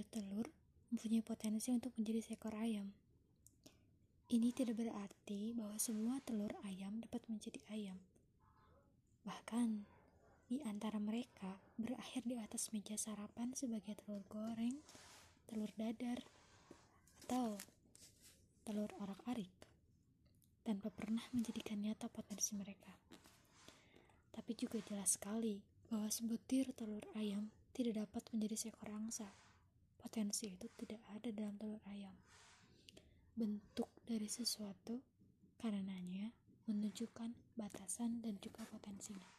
telur mempunyai potensi untuk menjadi seekor ayam. Ini tidak berarti bahwa semua telur ayam dapat menjadi ayam. Bahkan, di antara mereka berakhir di atas meja sarapan sebagai telur goreng, telur dadar, atau telur orak-arik, tanpa pernah menjadikan nyata potensi mereka. Tapi juga jelas sekali bahwa sebutir telur ayam tidak dapat menjadi seekor angsa. Potensi itu tidak ada dalam telur ayam. Bentuk dari sesuatu karenanya menunjukkan batasan dan juga potensinya.